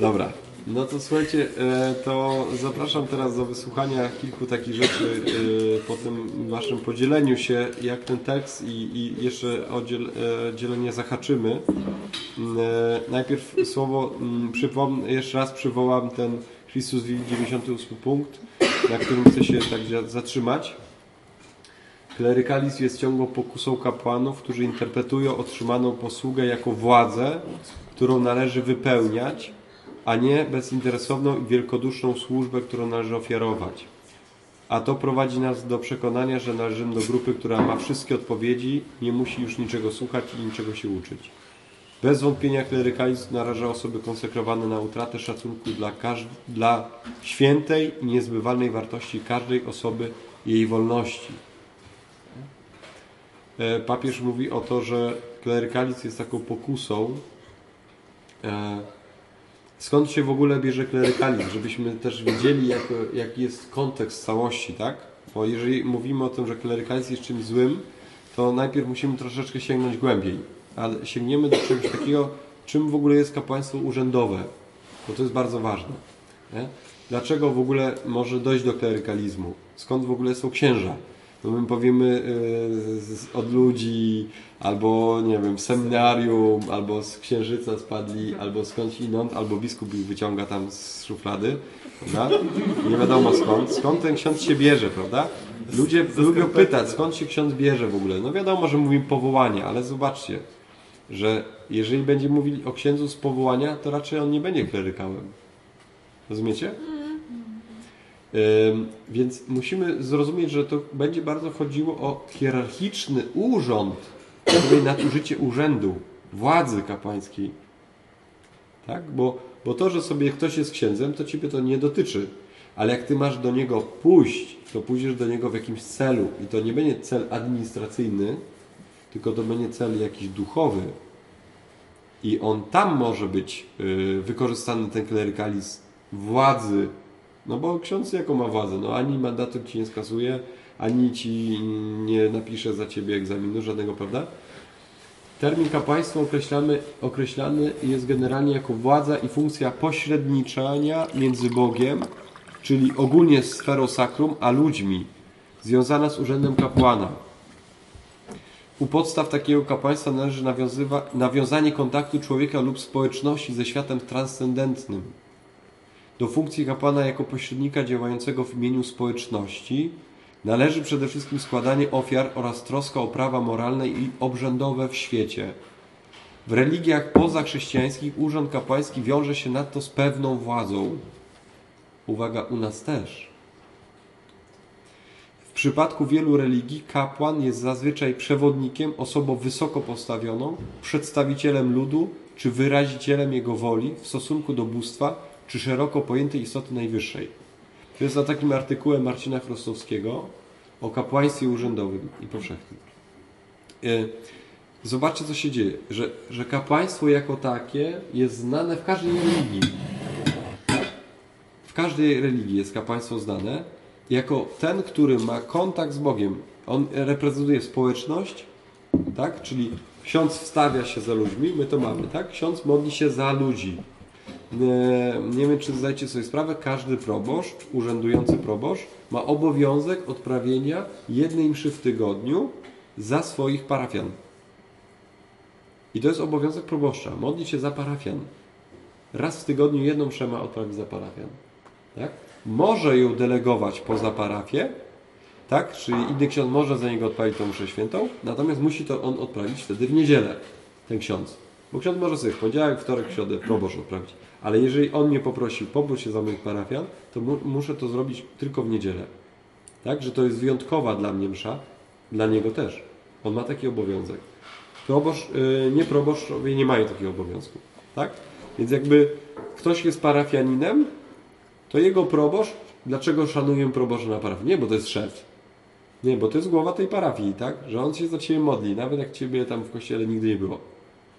Dobra. No to słuchajcie, e, to zapraszam teraz do wysłuchania kilku takich rzeczy e, po tym waszym podzieleniu się, jak ten tekst i, i jeszcze o e, dzielenie zahaczymy. Najpierw słowo, mm, jeszcze raz przywołam ten Chrystus Vivi 98 punkt, na którym chcę się tak za- zatrzymać. Klerykalizm jest ciągłą pokusą kapłanów, którzy interpretują otrzymaną posługę jako władzę, którą należy wypełniać, a nie bezinteresowną i wielkoduszną służbę, którą należy ofiarować. A to prowadzi nas do przekonania, że należymy do grupy, która ma wszystkie odpowiedzi, nie musi już niczego słuchać i niczego się uczyć. Bez wątpienia klerykalizm naraża osoby konsekrowane na utratę szacunku dla, dla świętej i niezbywalnej wartości każdej osoby jej wolności. E, Papież mówi o to, że klerykalizm jest taką pokusą. E, Skąd się w ogóle bierze klerykalizm? Żebyśmy też wiedzieli, jak, jaki jest kontekst całości, tak? Bo jeżeli mówimy o tym, że klerykalizm jest czymś złym, to najpierw musimy troszeczkę sięgnąć głębiej. Ale sięgniemy do czegoś takiego, czym w ogóle jest kapłaństwo urzędowe. Bo to jest bardzo ważne. Nie? Dlaczego w ogóle może dojść do klerykalizmu? Skąd w ogóle są księża? No my powiemy z- od ludzi, albo nie wiem, seminarium, albo z księżyca spadli, albo skądś inąd, albo biskup ich wyciąga tam z szuflady, prawda? Nie wiadomo skąd. Skąd ten ksiądz się bierze, prawda? Ludzie lubią pytać, skąd się ksiądz bierze w ogóle. No wiadomo, że mówimy powołanie, ale zobaczcie, że jeżeli będziemy mówili o księdzu z powołania, to raczej on nie będzie klerykałem. Rozumiecie? Więc musimy zrozumieć, że to będzie bardzo chodziło o hierarchiczny urząd, czyli nadużycie urzędu, władzy kapłańskiej. Tak? Bo, bo to, że sobie ktoś jest księdzem, to ciebie to nie dotyczy. Ale jak ty masz do niego pójść, to pójdziesz do niego w jakimś celu. I to nie będzie cel administracyjny, tylko to będzie cel jakiś duchowy. I on tam może być y, wykorzystany ten klerykalizm władzy. No bo ksiądz jaką ma władzę? No ani mandatu ci nie skasuje, ani ci nie napisze za ciebie egzaminu żadnego, prawda? Termin kapłaństwo określany jest generalnie jako władza i funkcja pośredniczania między Bogiem, czyli ogólnie sferą sakrum, a ludźmi, związana z urzędem kapłana. U podstaw takiego kapłaństwa należy nawiązanie kontaktu człowieka lub społeczności ze światem transcendentnym. Do funkcji kapłana jako pośrednika działającego w imieniu społeczności należy przede wszystkim składanie ofiar oraz troska o prawa moralne i obrzędowe w świecie. W religiach pozachrześcijańskich urząd kapłański wiąże się nadto z pewną władzą. Uwaga, u nas też. W przypadku wielu religii kapłan jest zazwyczaj przewodnikiem, osobą wysoko postawioną, przedstawicielem ludu czy wyrazicielem jego woli w stosunku do bóstwa czy szeroko pojętej istoty najwyższej. To jest za takim artykułem Marcina Chrostowskiego o kapłaństwie urzędowym i powszechnym. E, Zobaczcie, co się dzieje, że, że kapłaństwo jako takie jest znane w każdej religii. W każdej religii jest kapłaństwo znane jako ten, który ma kontakt z Bogiem. On reprezentuje społeczność, tak? Czyli ksiądz wstawia się za ludźmi, my to mamy, tak? Ksiądz modli się za ludzi. Nie, nie wiem, czy zdajecie sobie sprawę, każdy proboszcz, urzędujący proboszcz ma obowiązek odprawienia jednej mszy w tygodniu za swoich parafian. I to jest obowiązek proboszcza. Modlić się za parafian. Raz w tygodniu jedną mszę ma odprawić za parafian. Tak? Może ją delegować poza parafię, tak? Czyli inny ksiądz może za niego odprawić tą mszę świętą, natomiast musi to on odprawić wtedy w niedzielę, ten ksiądz. Bo ksiądz może sobie w poniedziałek, wtorek, środę proboszcz odprawić. Ale jeżeli on mnie poprosił, pomóż się za moich parafian, to mu, muszę to zrobić tylko w niedzielę. Tak? Że to jest wyjątkowa dla mnie msza, dla niego też. On ma taki obowiązek. Proboszcz, yy, nie proboszczowie nie mają takiego obowiązku. Tak? Więc jakby ktoś jest parafianinem, to jego proboszcz, dlaczego szanuję proboszcza na parafii? Nie, bo to jest szef. Nie, bo to jest głowa tej parafii, tak? Że on się za ciebie modli, nawet jak ciebie tam w kościele nigdy nie było.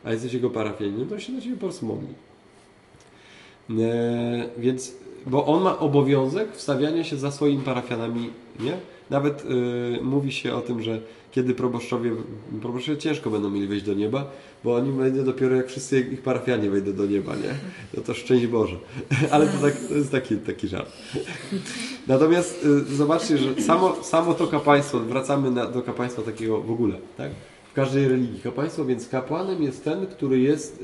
A jesteś jego parafianinem, to się za ciebie po prostu modli. E, więc, bo on ma obowiązek wstawiania się za swoimi parafianami, nie? Nawet y, mówi się o tym, że kiedy proboszczowie, proboszczowie ciężko będą mieli wejść do nieba, bo oni wejdą dopiero jak wszyscy ich parafianie wejdą do nieba, nie? No to szczęść Boże. Ale to, tak, to jest taki, taki żart. Natomiast y, zobaczcie, że samo, samo to kapłaństwo, wracamy na, do kapłaństwa takiego w ogóle, tak? W każdej religii kapłaństwo, więc kapłanem jest ten, który jest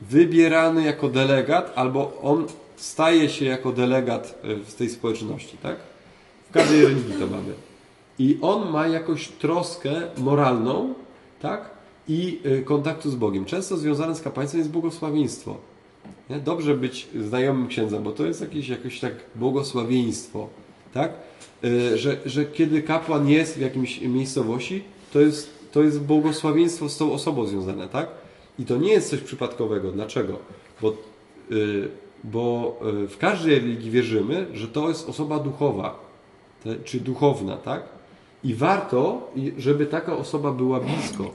wybierany jako delegat, albo on staje się jako delegat y, w tej społeczności, tak? W każdej religii to mamy. I on ma jakąś troskę moralną, tak? I y, kontaktu z Bogiem. Często związane z kapłaństwem jest błogosławieństwo. Nie? Dobrze być znajomym księdza, bo to jest jakieś, jakieś tak błogosławieństwo, tak? Y, że, że kiedy kapłan jest w jakimś miejscowości, to jest, to jest błogosławieństwo z tą osobą związane, tak? I to nie jest coś przypadkowego. Dlaczego? Bo, y, bo w każdej religii wierzymy, że to jest osoba duchowa, te, czy duchowna, tak? I warto, żeby taka osoba była blisko.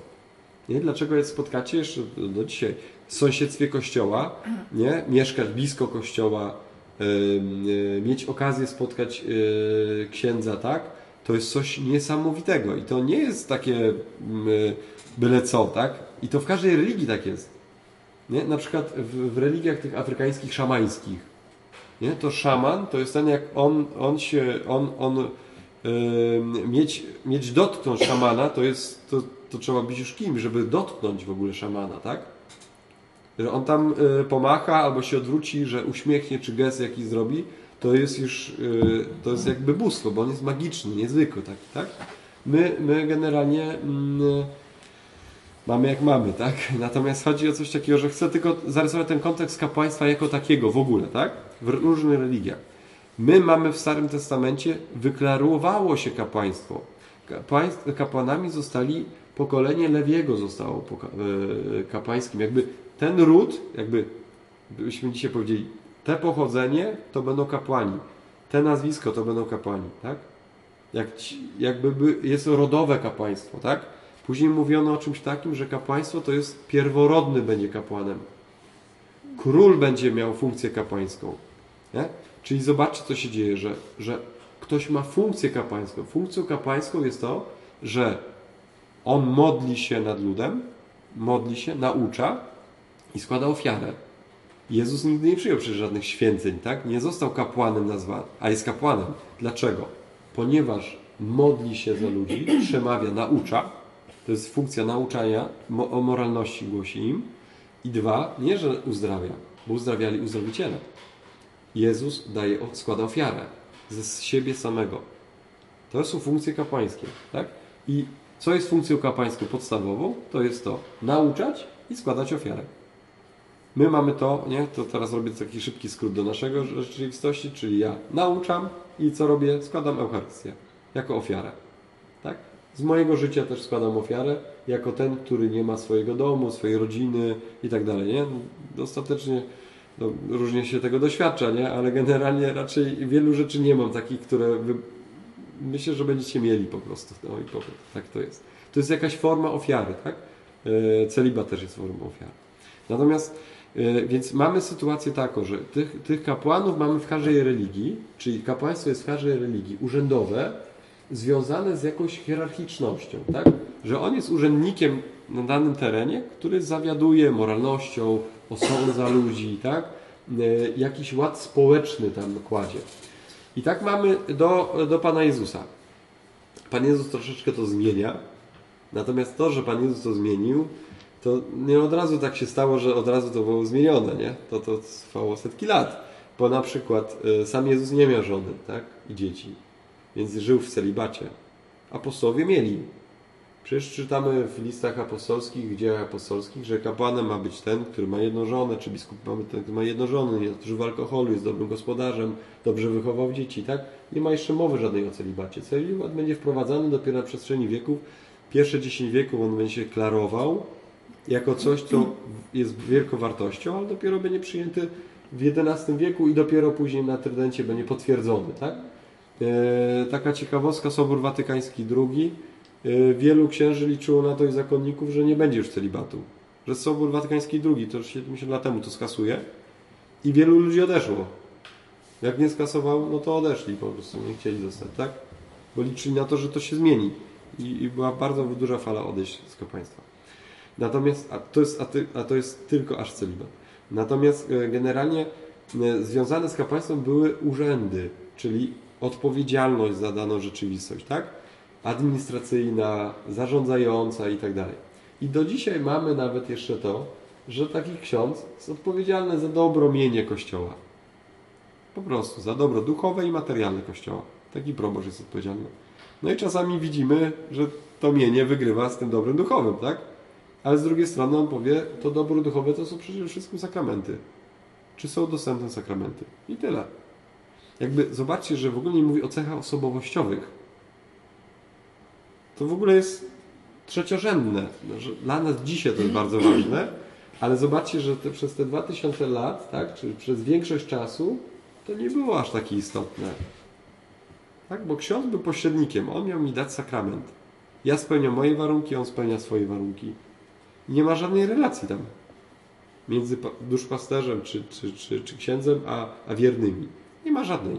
Nie? Dlaczego je spotkacie jeszcze do dzisiaj w sąsiedztwie kościoła, nie? mieszkać blisko kościoła, yy, mieć okazję spotkać yy, księdza, tak? To jest coś niesamowitego i to nie jest takie yy, byle co, tak? I to w każdej religii tak jest. Nie? Na przykład w, w religiach tych afrykańskich, szamańskich, nie? to szaman to jest ten, jak on, on się, on, on mieć, mieć dotknąć szamana, to jest, to, to trzeba być już kim, żeby dotknąć w ogóle szamana, tak? Że on tam y, pomacha albo się odwróci, że uśmiechnie czy gest jakiś zrobi, to jest już, y, to jest jakby bóstwo, bo on jest magiczny, niezwykły taki, tak? My, my generalnie mm, mamy jak mamy, tak? Natomiast chodzi o coś takiego, że chcę tylko zarysować ten kontekst kapłaństwa jako takiego w ogóle, tak? W różnych religiach. My mamy w Starym Testamencie, wyklarowało się kapłaństwo. Kapłanami zostali, pokolenie Lewiego zostało e, kapłańskim. Jakby ten ród, jakby byśmy dzisiaj powiedzieli, te pochodzenie to będą kapłani. Te nazwisko to będą kapłani, tak? Jak, jakby jest rodowe kapłaństwo, tak? Później mówiono o czymś takim, że kapłaństwo to jest pierworodny będzie kapłanem. Król będzie miał funkcję kapłańską. Nie? Czyli zobaczcie, co się dzieje, że, że ktoś ma funkcję kapłańską. Funkcją kapłańską jest to, że on modli się nad ludem, modli się, naucza i składa ofiarę. Jezus nigdy nie przyjął przecież żadnych święceń, tak? Nie został kapłanem nazwany, a jest kapłanem. Dlaczego? Ponieważ modli się za ludzi, przemawia, naucza. To jest funkcja nauczania, o moralności głosi im. I dwa, nie, że uzdrawia, bo uzdrawiali uzdrowiciele. Jezus daje, składa ofiarę ze siebie samego. To są funkcje kapłańskie. Tak? I co jest funkcją kapłańską podstawową? To jest to nauczać i składać ofiarę. My mamy to, nie? To teraz robię taki szybki skrót do naszego rzeczywistości, czyli ja nauczam i co robię? Składam Eucharystię jako ofiarę. Tak? Z mojego życia też składam ofiarę jako ten, który nie ma swojego domu, swojej rodziny i tak dalej. Nie? Ostatecznie no, różnie się tego doświadcza, nie? ale generalnie raczej wielu rzeczy nie mam takich, które wy... myślę, że będziecie mieli po prostu. No i tak to jest. To jest jakaś forma ofiary, tak? E, celiba też jest formą ofiary. Natomiast, więc mamy sytuację taką, że tych, tych kapłanów mamy w każdej religii, czyli kapłaństwo jest w każdej religii urzędowe, związane z jakąś hierarchicznością, tak? Że on jest urzędnikiem na danym terenie, który zawiaduje moralnością, osądza ludzi, tak? E, jakiś ład społeczny tam kładzie. I tak mamy do, do Pana Jezusa. Pan Jezus troszeczkę to zmienia, natomiast to, że Pan Jezus to zmienił, to nie od razu tak się stało, że od razu to było zmienione, nie? To, to trwało setki lat. Bo na przykład e, sam Jezus nie miał żony, tak? I dzieci. Więc żył w celibacie. Apostołowie mieli. Przecież czytamy w listach apostolskich, w apostolskich, że kapłanem ma być ten, który ma jedną żonę, czy biskup ma być ten, który ma jedną żonę, nie zużywa alkoholu, jest dobrym gospodarzem, dobrze wychował dzieci, tak? Nie ma jeszcze mowy żadnej o celibacie. Celibat będzie wprowadzany dopiero na przestrzeni wieków. Pierwsze 10 wieków on będzie się klarował jako coś, co jest wielką wartością, ale dopiero będzie przyjęty w XI wieku i dopiero później na Trydencie będzie potwierdzony, tak? E, taka ciekawostka, Sobór Watykański II Y, wielu księży liczyło na to i zakonników, że nie będzie już celibatu. Że Sobór Watykański II, to już 70 lat temu to skasuje i wielu ludzi odeszło. Jak nie skasował, no to odeszli po prostu, nie chcieli zostać, tak? Bo liczyli na to, że to się zmieni. I, i była bardzo duża fala odejść z kapłaństwa. Natomiast, a to jest, a, ty, a to jest tylko aż celibat. Natomiast e, generalnie e, związane z kapłaństwem były urzędy, czyli odpowiedzialność za daną rzeczywistość, tak? Administracyjna, zarządzająca i tak dalej. I do dzisiaj mamy nawet jeszcze to, że taki ksiądz jest odpowiedzialny za dobro mienie Kościoła. Po prostu, za dobro duchowe i materialne Kościoła. Taki proboszcz jest odpowiedzialny. No i czasami widzimy, że to mienie wygrywa z tym dobrem duchowym, tak? Ale z drugiej strony on powie, to dobro duchowe to są przede wszystkim sakramenty. Czy są dostępne sakramenty? I tyle. Jakby zobaczcie, że w ogóle nie mówi o cechach osobowościowych. To w ogóle jest trzeciorzędne. No, Dla nas dzisiaj to jest bardzo ważne, ale zobaczcie, że te, przez te 2000 lat, tak, czy przez większość czasu, to nie było aż takie istotne. Tak? Bo ksiądz był pośrednikiem, on miał mi dać sakrament. Ja spełniam moje warunki, on spełnia swoje warunki. Nie ma żadnej relacji tam między pa- duszpasterzem czy, czy, czy, czy księdzem a, a wiernymi. Nie ma żadnej.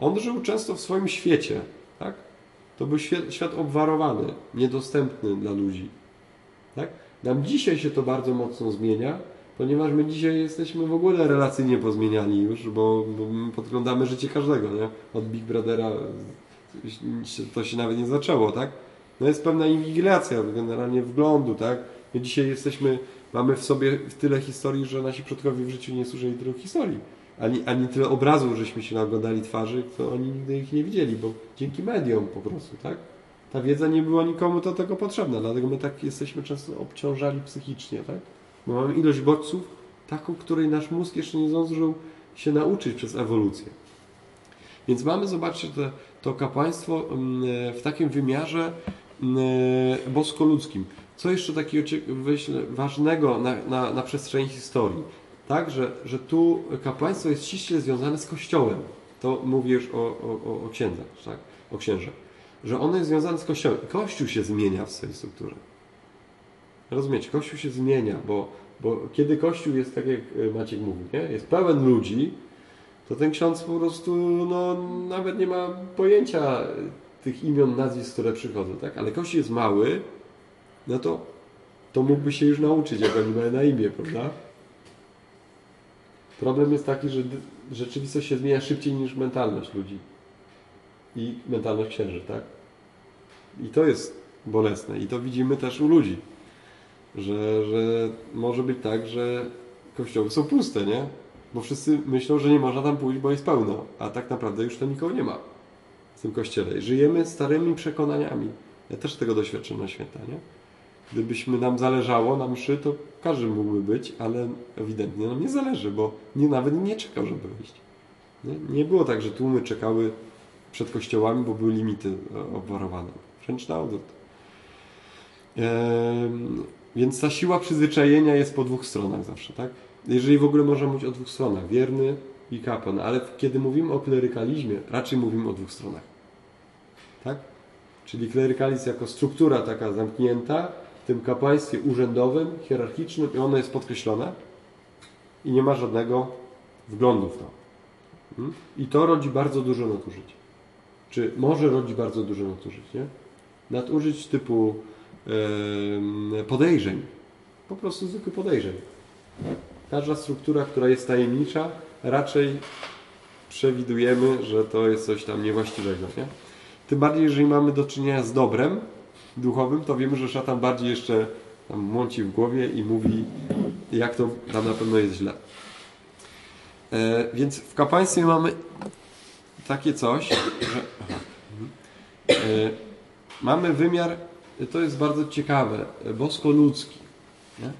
On żył często w swoim świecie. Tak? To był świat, świat obwarowany, niedostępny dla ludzi. Tak? Nam dzisiaj się to bardzo mocno zmienia, ponieważ my dzisiaj jesteśmy w ogóle relacyjnie pozmieniani już, bo, bo my podglądamy życie każdego. Nie? Od Big Brothera to się nawet nie zaczęło. Tak? No jest pewna inwigilacja generalnie wglądu. Tak? My dzisiaj jesteśmy, mamy w sobie tyle historii, że nasi przodkowie w życiu nie słyszeli tylu historii. Ani, ani tyle obrazów, żeśmy się naglądali twarzy, to oni nigdy ich nie widzieli, bo dzięki mediom po prostu, tak? Ta wiedza nie była nikomu do tego potrzebna, dlatego my tak jesteśmy często obciążali psychicznie, tak? Bo mamy ilość bodźców, taką, której nasz mózg jeszcze nie zdążył się nauczyć przez ewolucję. Więc mamy, zobaczcie, te, to kapłaństwo mm, w takim wymiarze mm, boskoludzkim. Co jeszcze takiego ważnego na, na, na przestrzeni historii? Tak, że, że tu kapłaństwo jest ściśle związane z Kościołem. To mówię już o, o, o- księdzach, tak? o księżach. Że ono jest związane z Kościołem. Kościół się zmienia w swojej strukturze. Rozumiecie? Kościół się zmienia, bo, bo kiedy Kościół jest, tak jak e, Maciek mówi, nie? jest pełen ludzi, to ten ksiądz po prostu no, nawet nie ma pojęcia tych imion, nazwisk, które przychodzą. Tak? Ale Kościół jest mały, no to, to mógłby się już nauczyć, jak oni mają na imię, prawda? Problem jest taki, że rzeczywistość się zmienia szybciej niż mentalność ludzi i mentalność księży, tak? I to jest bolesne i to widzimy też u ludzi, że, że może być tak, że kościoły są puste, nie? Bo wszyscy myślą, że nie można tam pójść, bo jest pełno, a tak naprawdę już to nikogo nie ma w tym kościele. Żyjemy starymi przekonaniami. Ja też tego doświadczyłem na święta, nie? Gdybyśmy nam zależało na mszy, to każdy mógłby być, ale ewidentnie nam nie zależy, bo nie, nawet nie czekał, żeby wyjść. Nie? nie było tak, że tłumy czekały przed kościołami, bo były limity e, obwarowane. Wręcz na odwrót. Em, Więc ta siła przyzwyczajenia jest po dwóch stronach zawsze, tak? Jeżeli w ogóle można mówić o dwóch stronach, wierny i kapłan, ale kiedy mówimy o klerykalizmie, raczej mówimy o dwóch stronach. Tak? Czyli klerykalizm jako struktura taka zamknięta tym kapłaństwie urzędowym, hierarchicznym i ono jest podkreślone i nie ma żadnego wglądu w to. Mm? I to rodzi bardzo dużo nadużyć. Czy może rodzić bardzo dużo nadużyć, nie? Nadużyć typu em, podejrzeń. Po prostu zwykłych podejrzeń. Każda struktura, która jest tajemnicza, raczej przewidujemy, że to jest coś tam niewłaściwego, nie? Tym bardziej, jeżeli mamy do czynienia z dobrem duchowym, to wiemy, że szatan bardziej jeszcze tam mąci w głowie i mówi, jak to tam na pewno jest źle. E, więc w kapłaństwie mamy takie coś, że e, mamy wymiar, to jest bardzo ciekawe, bosko-ludzki. Nie?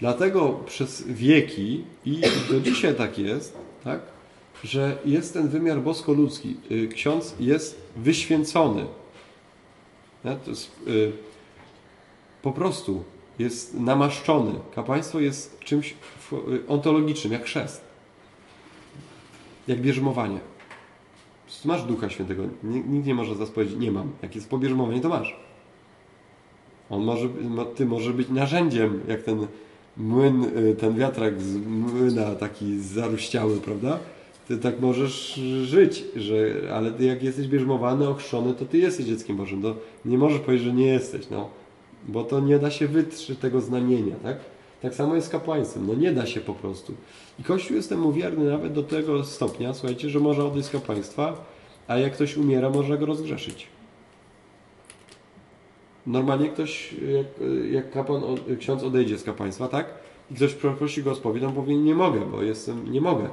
Dlatego przez wieki i do dzisiaj tak jest, tak, że jest ten wymiar bosko-ludzki. Y, Ksiądz jest wyświęcony. Nie? To jest, y, po prostu jest namaszczony. Kapłaństwo jest czymś y, ontologicznym, jak chrzest. Jak bierzmowanie. Masz Ducha Świętego. Nikt nie może zaraz powiedzieć, nie mam. Jak jest pobierzmowanie, to masz. On może, ty może być narzędziem, jak ten młyn, y, ten wiatrak z młyna taki zaruściały, prawda? Ty tak możesz żyć, że, ale ty jak jesteś bierzmowany, ochrzczony, to ty jesteś dzieckiem Bożym. To nie możesz powiedzieć, że nie jesteś, no. Bo to nie da się wytrzeć tego znamienia, tak? Tak samo jest z kapłaństwem. No nie da się po prostu. I Kościół jest temu wierny nawet do tego stopnia, słuchajcie, że może odejść z kapłaństwa, a jak ktoś umiera, można go rozgrzeszyć. Normalnie ktoś, jak, jak kapłan, ksiądz odejdzie z kapłaństwa, tak? I ktoś prosi go o spowiedź, on powie, nie mogę, bo jestem, nie mogę.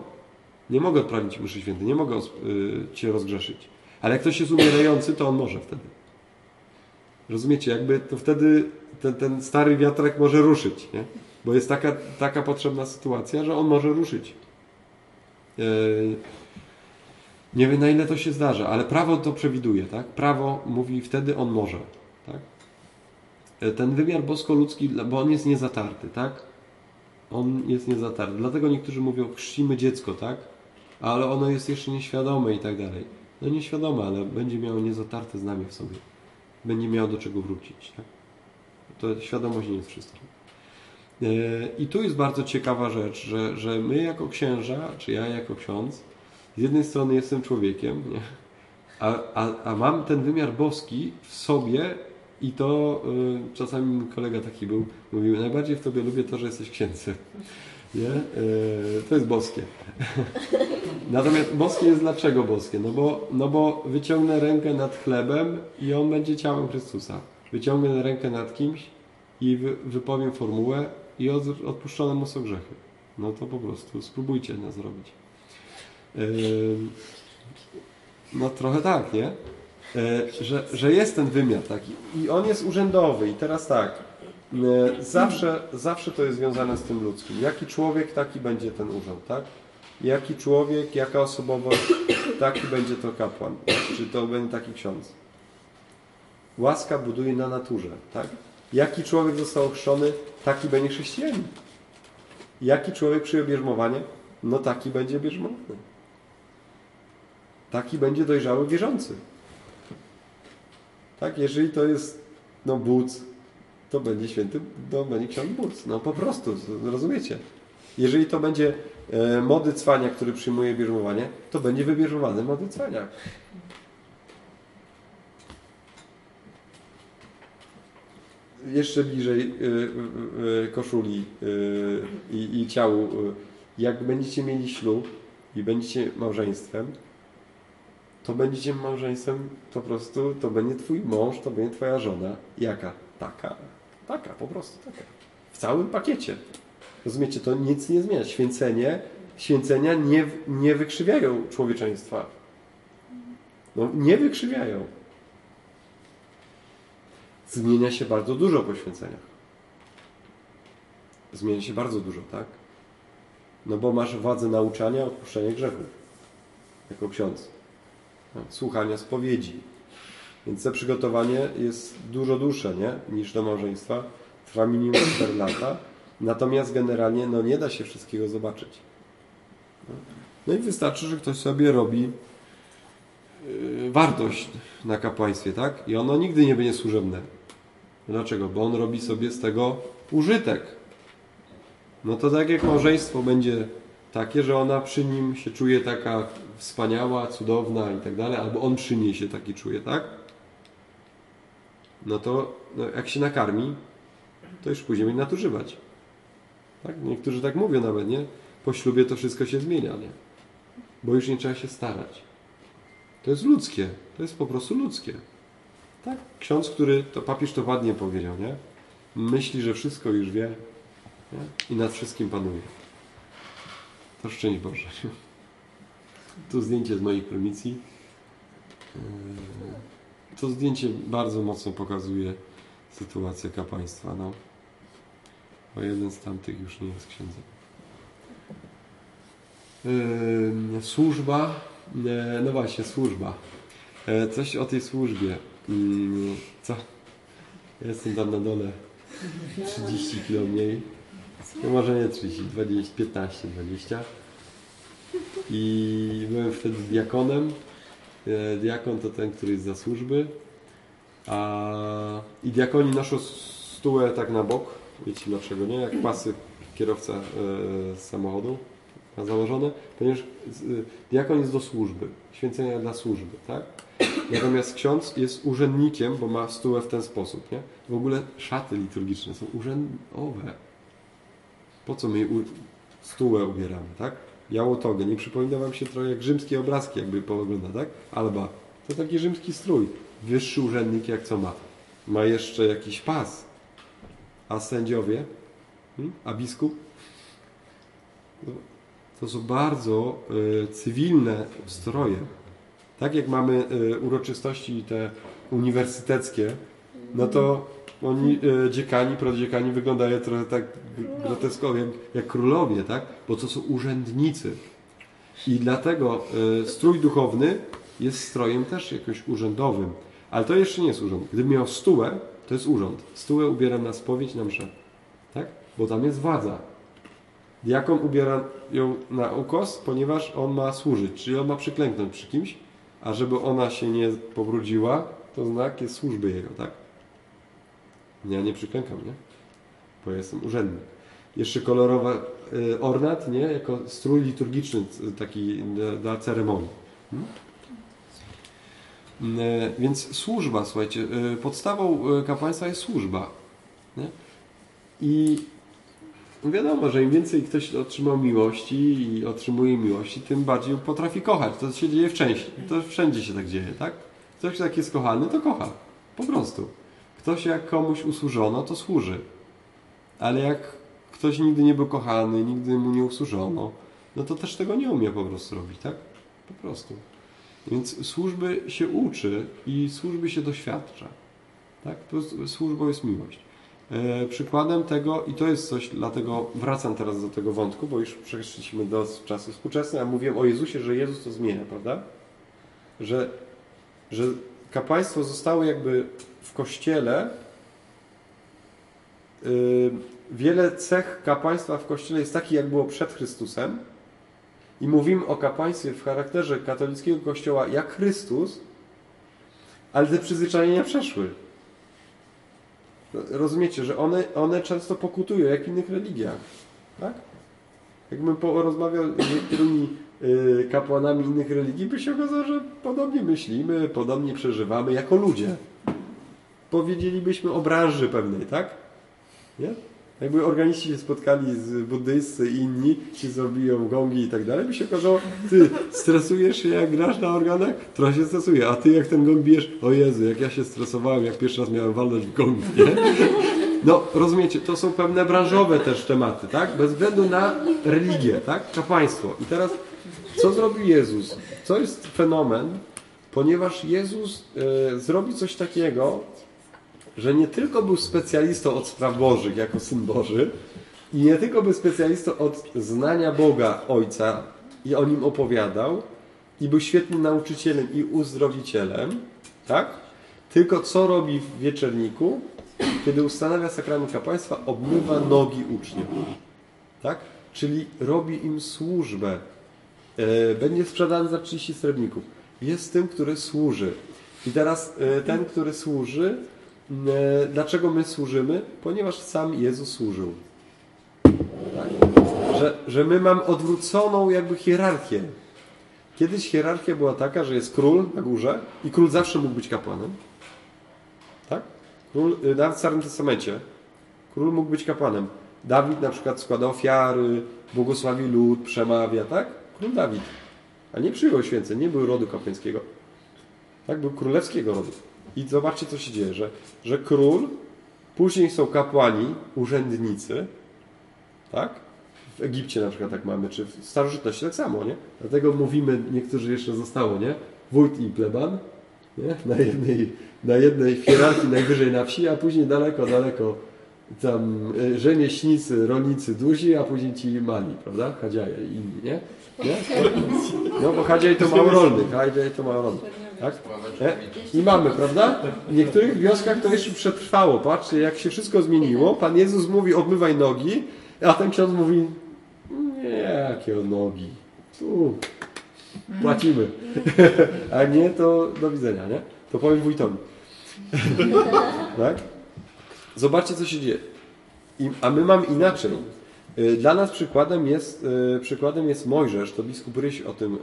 Nie mogę odprawić mszy świętej, nie mogę y, cię rozgrzeszyć. Ale jak ktoś jest umierający, to on może wtedy. Rozumiecie? Jakby to wtedy ten, ten stary wiatrak może ruszyć, nie? Bo jest taka, taka potrzebna sytuacja, że on może ruszyć. Yy, nie wiem na ile to się zdarza, ale prawo to przewiduje, tak? Prawo mówi wtedy on może, tak? Yy, ten wymiar bosko-ludzki, bo on jest niezatarty, tak? On jest niezatarty. Dlatego niektórzy mówią, chrzcimy dziecko, tak? Ale ono jest jeszcze nieświadome i tak dalej. No nieświadome, ale będzie miało niezatarte znamie w sobie. Będzie miało do czego wrócić, tak? To świadomość nie jest wszystkim. E, I tu jest bardzo ciekawa rzecz, że, że my jako księża, czy ja jako ksiądz, z jednej strony jestem człowiekiem, nie? A, a, a mam ten wymiar boski w sobie i to y, czasami kolega taki był, mówił, najbardziej w tobie lubię to, że jesteś księdzem. Nie? Y, to jest boskie. Natomiast boskie jest dlaczego boskie? No bo, no bo wyciągnę rękę nad chlebem i on będzie ciałem Chrystusa. Wyciągnę rękę nad kimś i wy, wypowiem formułę i od, odpuszczone mu są grzechy. No to po prostu spróbujcie nas zrobić. Yy, no trochę tak, nie? Yy, że, że jest ten wymiar taki i on jest urzędowy i teraz tak, zawsze, zawsze to jest związane z tym ludzkim. Jaki człowiek, taki będzie ten urząd, tak? Jaki człowiek, jaka osobowość, taki będzie to kapłan, czy to będzie taki ksiądz. Łaska buduje na naturze, tak? Jaki człowiek został ochrzczony, taki będzie chrześcijanin. Jaki człowiek przyjął bierzmowanie, no taki będzie bierzmowany. Taki będzie dojrzały wierzący. Tak, jeżeli to jest no bóc, to będzie święty, ksiądz bóc. No po prostu, rozumiecie? Jeżeli to będzie e, mody cwania, który przyjmuje bierzmowanie, to będzie wybierzmowany mody cwania. jeszcze bliżej y, y, y, koszuli i, i ciału, jak będziecie mieli ślub i będziecie małżeństwem, to będziecie małżeństwem po prostu, to będzie twój mąż, to będzie twoja żona. Jaka? Taka. Taka, po prostu taka. W całym pakiecie. Rozumiecie, to nic nie zmienia. Święcenie, święcenia nie, nie wykrzywiają człowieczeństwa. No, nie wykrzywiają zmienia się bardzo dużo po święceniach. Zmienia się bardzo dużo, tak? No bo masz władzę nauczania, odpuszczenia grzechów. Jako ksiądz. Tak? Słuchania spowiedzi. Więc to przygotowanie jest dużo dłuższe, nie? Niż do małżeństwa. Trwa minimum 4 lata. Natomiast generalnie no nie da się wszystkiego zobaczyć. No i wystarczy, że ktoś sobie robi yy, wartość na kapłaństwie, tak? I ono nigdy nie będzie służebne. Dlaczego? Bo on robi sobie z tego użytek. No to tak jak małżeństwo będzie takie, że ona przy nim się czuje taka wspaniała, cudowna i tak dalej, albo on przy niej się taki czuje, tak? No to no jak się nakarmi, to już później będzie nadużywać. Tak? Niektórzy tak mówią nawet, nie? Po ślubie to wszystko się zmienia, nie? Bo już nie trzeba się starać. To jest ludzkie. To jest po prostu ludzkie. Tak, ksiądz, który, to papież to ładnie powiedział, nie? Myśli, że wszystko już wie nie? i nad wszystkim panuje. To szczęść Boże. Tu zdjęcie z mojej prymicji. Yy, to zdjęcie bardzo mocno pokazuje sytuację kapłaństwa. No. Bo jeden z tamtych już nie jest księdzem. Yy, służba. Yy, no właśnie, służba. Coś o tej służbie. Mm, co? jestem tam na dole 30 km mniej. No może nie 30, 20, 15, 20. I byłem wtedy diakonem. E, diakon to ten, który jest za służby. A, I diakoni noszą stułę tak na bok. Wiecie dlaczego, nie? Jak pasy kierowca e, samochodu. ma założone, ponieważ y, diakon jest do służby, święcenia dla służby, tak? Natomiast ksiądz jest urzędnikiem, bo ma stułę w ten sposób, nie? W ogóle szaty liturgiczne są urzędowe. Po co my u- stułę ubieramy, tak? Jałotogę. Nie przypomina wam się trochę jak rzymskie obrazki, jakby poogląda, tak? Alba. To taki rzymski strój. Wyższy urzędnik jak co ma? Ma jeszcze jakiś pas. A sędziowie? Hmm? A biskup? No, To są bardzo y, cywilne stroje. Tak jak mamy y, uroczystości te uniwersyteckie, no to oni, y, dziekani, prodziekani wyglądają trochę tak gr- groteskowo, jak, jak królowie, tak? Bo to są urzędnicy. I dlatego y, strój duchowny jest strojem też jakoś urzędowym. Ale to jeszcze nie jest urząd. Gdybym miał stułę, to jest urząd. Stułę ubieram na spowiedź, na mszę. Tak? Bo tam jest władza. Diakon ubiera ją na ukos, ponieważ on ma służyć, czyli on ma przyklęknąć przy kimś, a żeby ona się nie pobrudziła, to znak jest służby jego, tak? Ja nie przyklękam, nie? Bo jestem urzędnik. Jeszcze kolorowa y, ornat, nie? Jako strój liturgiczny taki dla, ceremonii. Hmm? Y, Więc służba, słuchajcie, y, podstawą y, kapłaństwa jest służba. Nie? I wiadomo, że im więcej ktoś otrzymał miłości i otrzymuje miłości, tym bardziej potrafi kochać. To się dzieje wcześniej. To wszędzie się tak dzieje, tak? Ktoś jak jest kochany, to kocha. Po prostu. Ktoś jak komuś usłużono, to służy. Ale jak ktoś nigdy nie był kochany, nigdy mu nie usłużono, no to też tego nie umie po prostu robić, tak? Po prostu. Więc służby się uczy i służby się doświadcza. Tak? Służbą jest miłość. E, przykładem tego, i to jest coś, dlatego wracam teraz do tego wątku, bo już przeszliśmy do czasów współczesnych, a mówiłem o Jezusie, że Jezus to zmienia, prawda? Że, że kapłaństwo zostało jakby w Kościele y, wiele cech kapłaństwa w Kościele jest takich, jak było przed Chrystusem i mówimy o kapłaństwie w charakterze katolickiego Kościoła jak Chrystus, ale te przyzwyczajenia przeszły. Rozumiecie, że one, one często pokutują, jak w innych religiach. Tak? Jakbym porozmawiał z niektórymi y, kapłanami innych religii, by się okazało, że podobnie myślimy, podobnie przeżywamy jako ludzie. Powiedzielibyśmy o branży pewnej, tak? Nie? Jakby organiści się spotkali z buddysty i inni, ci zrobią gongi i tak dalej, by się okazało, ty stresujesz się jak grasz na organach? Trochę się stresuję, a ty jak ten gong bijesz? O Jezu, jak ja się stresowałem, jak pierwszy raz miałem walnąć w gong, nie? No, rozumiecie, to są pewne branżowe też tematy, tak? Bez względu na religię, tak? Kapłaństwo. I teraz, co zrobił Jezus? Co jest fenomen? Ponieważ Jezus e, zrobi coś takiego, że nie tylko był specjalistą od spraw bożych jako Syn Boży i nie tylko był specjalistą od znania Boga Ojca i o Nim opowiadał i był świetnym nauczycielem i uzdrowicielem, tak? Tylko co robi w wieczerniku? Kiedy ustanawia sakrament kapłaństwa, obmywa nogi uczniom. Tak? Czyli robi im służbę. E, będzie sprzedany za 30 srebrników. Jest tym, który służy. I teraz e, ten, który służy, dlaczego my służymy? Ponieważ sam Jezus służył. Tak? Że, że my mamy odwróconą jakby hierarchię. Kiedyś hierarchia była taka, że jest król na górze i król zawsze mógł być kapłanem. Tak? Król, y, nawet w Starym Testamencie król mógł być kapłanem. Dawid na przykład składa ofiary, błogosławi lud, przemawia, tak? Król Dawid. A nie przyjął święceń, nie był rodu kapłańskiego. Tak? Był królewskiego rodu. I zobaczcie, co się dzieje, że, że król, później są kapłani, urzędnicy, tak? W Egipcie na przykład tak mamy, czy w starożytności tak samo, nie? Dlatego mówimy, niektórzy jeszcze zostało, nie? Wójt i pleban, nie? Na jednej, na jednej hierarchii najwyżej na wsi, a później daleko, daleko tam y, rzemieślnicy, rolnicy duzi, a później ci mali, prawda? Hadziaje i inni, nie? nie? No bo hadziaj to mało rolnych, hadziaj to mało rolnych, tak? Nie? I mamy, prawda? W niektórych wioskach to jeszcze przetrwało. Patrzcie, jak się wszystko zmieniło. Pan Jezus mówi, obmywaj nogi, a ten ksiądz mówi, nie, jakie nogi. Tu, płacimy. A nie, to do widzenia, nie? To powiem wójtowi. tak? Zobaczcie, co się dzieje. A my mamy inaczej. Y, Dla nas przykładem jest, y, przykładem jest Mojżesz, to biskup Ryś o tym,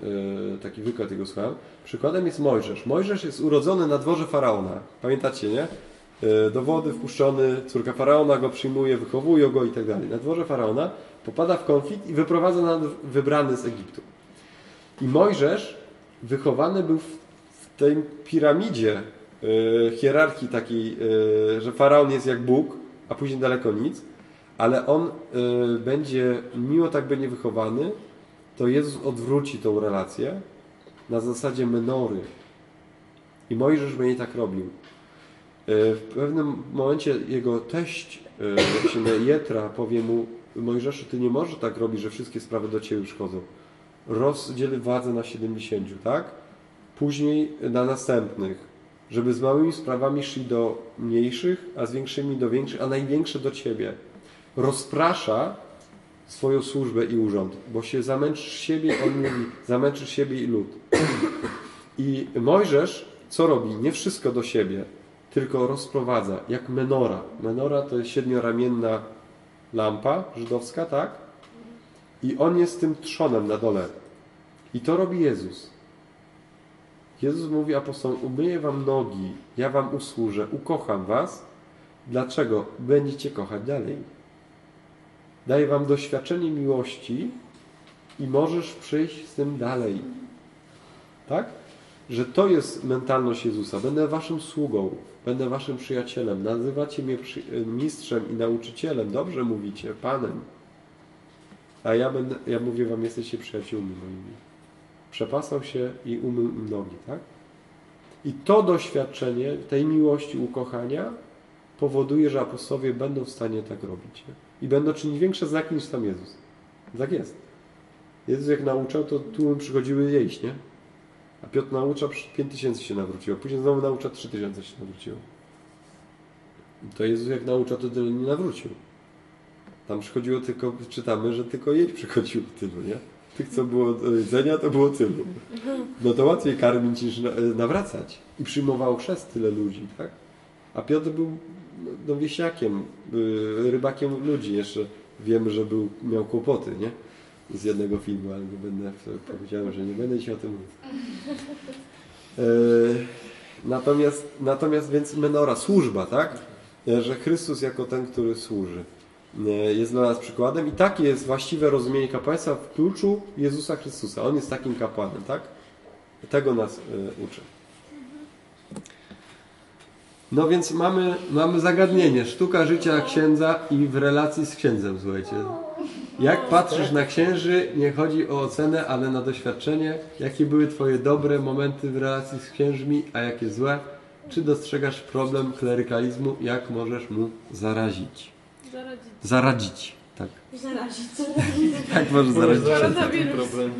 y, taki wykład jego słuchałem. Przykładem jest Mojżesz. Mojżesz jest urodzony na dworze faraona. Pamiętacie, nie? Do wody wpuszczony, córka faraona go przyjmuje, wychowuje go i tak dalej. Na dworze faraona popada w konflikt i wyprowadza na wybrany z Egiptu. I Mojżesz wychowany był w tej piramidzie hierarchii takiej, że faraon jest jak Bóg, a później daleko nic, ale on y, będzie, mimo tak będzie wychowany, to Jezus odwróci tą relację na zasadzie menory. I Mojżesz będzie tak robił. Y, w pewnym momencie jego teść, y, się Jetra, powie mu, Mojżeszu, ty nie możesz tak robić, że wszystkie sprawy do ciebie przychodzą. Rozdziel władzę na 70, tak? Później na następnych, żeby z małymi sprawami szli do mniejszych, a z większymi do większych, a największe do ciebie. Rozprasza swoją służbę i urząd, bo się zamęczysz siebie, on mówi, zamęczysz siebie i lud. I Mojżesz co robi? Nie wszystko do siebie, tylko rozprowadza, jak menora. Menora to jest siedmioramienna lampa żydowska, tak? I on jest tym trzonem na dole. I to robi Jezus. Jezus mówi apostołom, umyję wam nogi, ja wam usłużę, ukocham was. Dlaczego? Będziecie kochać dalej. Daję wam doświadczenie miłości i możesz przyjść z tym dalej. Tak? Że to jest mentalność Jezusa. Będę waszym sługą, będę waszym przyjacielem. Nazywacie mnie przy... mistrzem i nauczycielem. Dobrze mówicie, Panem. A ja, będę, ja mówię wam, jesteście przyjaciółmi moimi. Przepasał się i umył im nogi, tak? I to doświadczenie tej miłości, ukochania powoduje, że apostołowie będą w stanie tak robić. I będą czynić większe znaki niż sam Jezus. Tak jest. Jezus jak nauczał, to tłumy przychodziły jeść, nie? A Piotr naucza, 5 tysięcy się nawróciło. Później znowu naucza, 3 tysiące się nawróciło. To Jezus jak naucza, to tyle nie nawrócił. Tam przychodziło tylko, czytamy, że tylko jeść przychodziło tylu, nie? Tych, co było do jedzenia, to było tylu. No to łatwiej karmić niż na- nawracać. I przyjmowało chrzest tyle ludzi, tak? A Piotr był no, wieśniakiem, y, rybakiem ludzi. Jeszcze wiemy, że był, miał kłopoty, nie? Z jednego filmu, ale nie będę, powiedziałem, że nie będę się o tym mówił. E, Natomiast, natomiast więc menora, służba, tak? E, Że Chrystus jako ten, który służy, e, jest dla nas przykładem i takie jest właściwe rozumienie kapłaństwa w kluczu Jezusa Chrystusa. On jest takim kapłanem, tak? Tego nas uczy. No więc mamy, mamy zagadnienie. Sztuka życia księdza i w relacji z księdzem, słuchajcie. Jak patrzysz na księży, nie chodzi o ocenę, ale na doświadczenie. Jakie były Twoje dobre momenty w relacji z księżmi, a jakie złe? Czy dostrzegasz problem klerykalizmu? Jak możesz mu zarazić? Zaradzić. Zaradzić, tak. Zarazić. Jak możesz zarazić? Koronawirus. problem.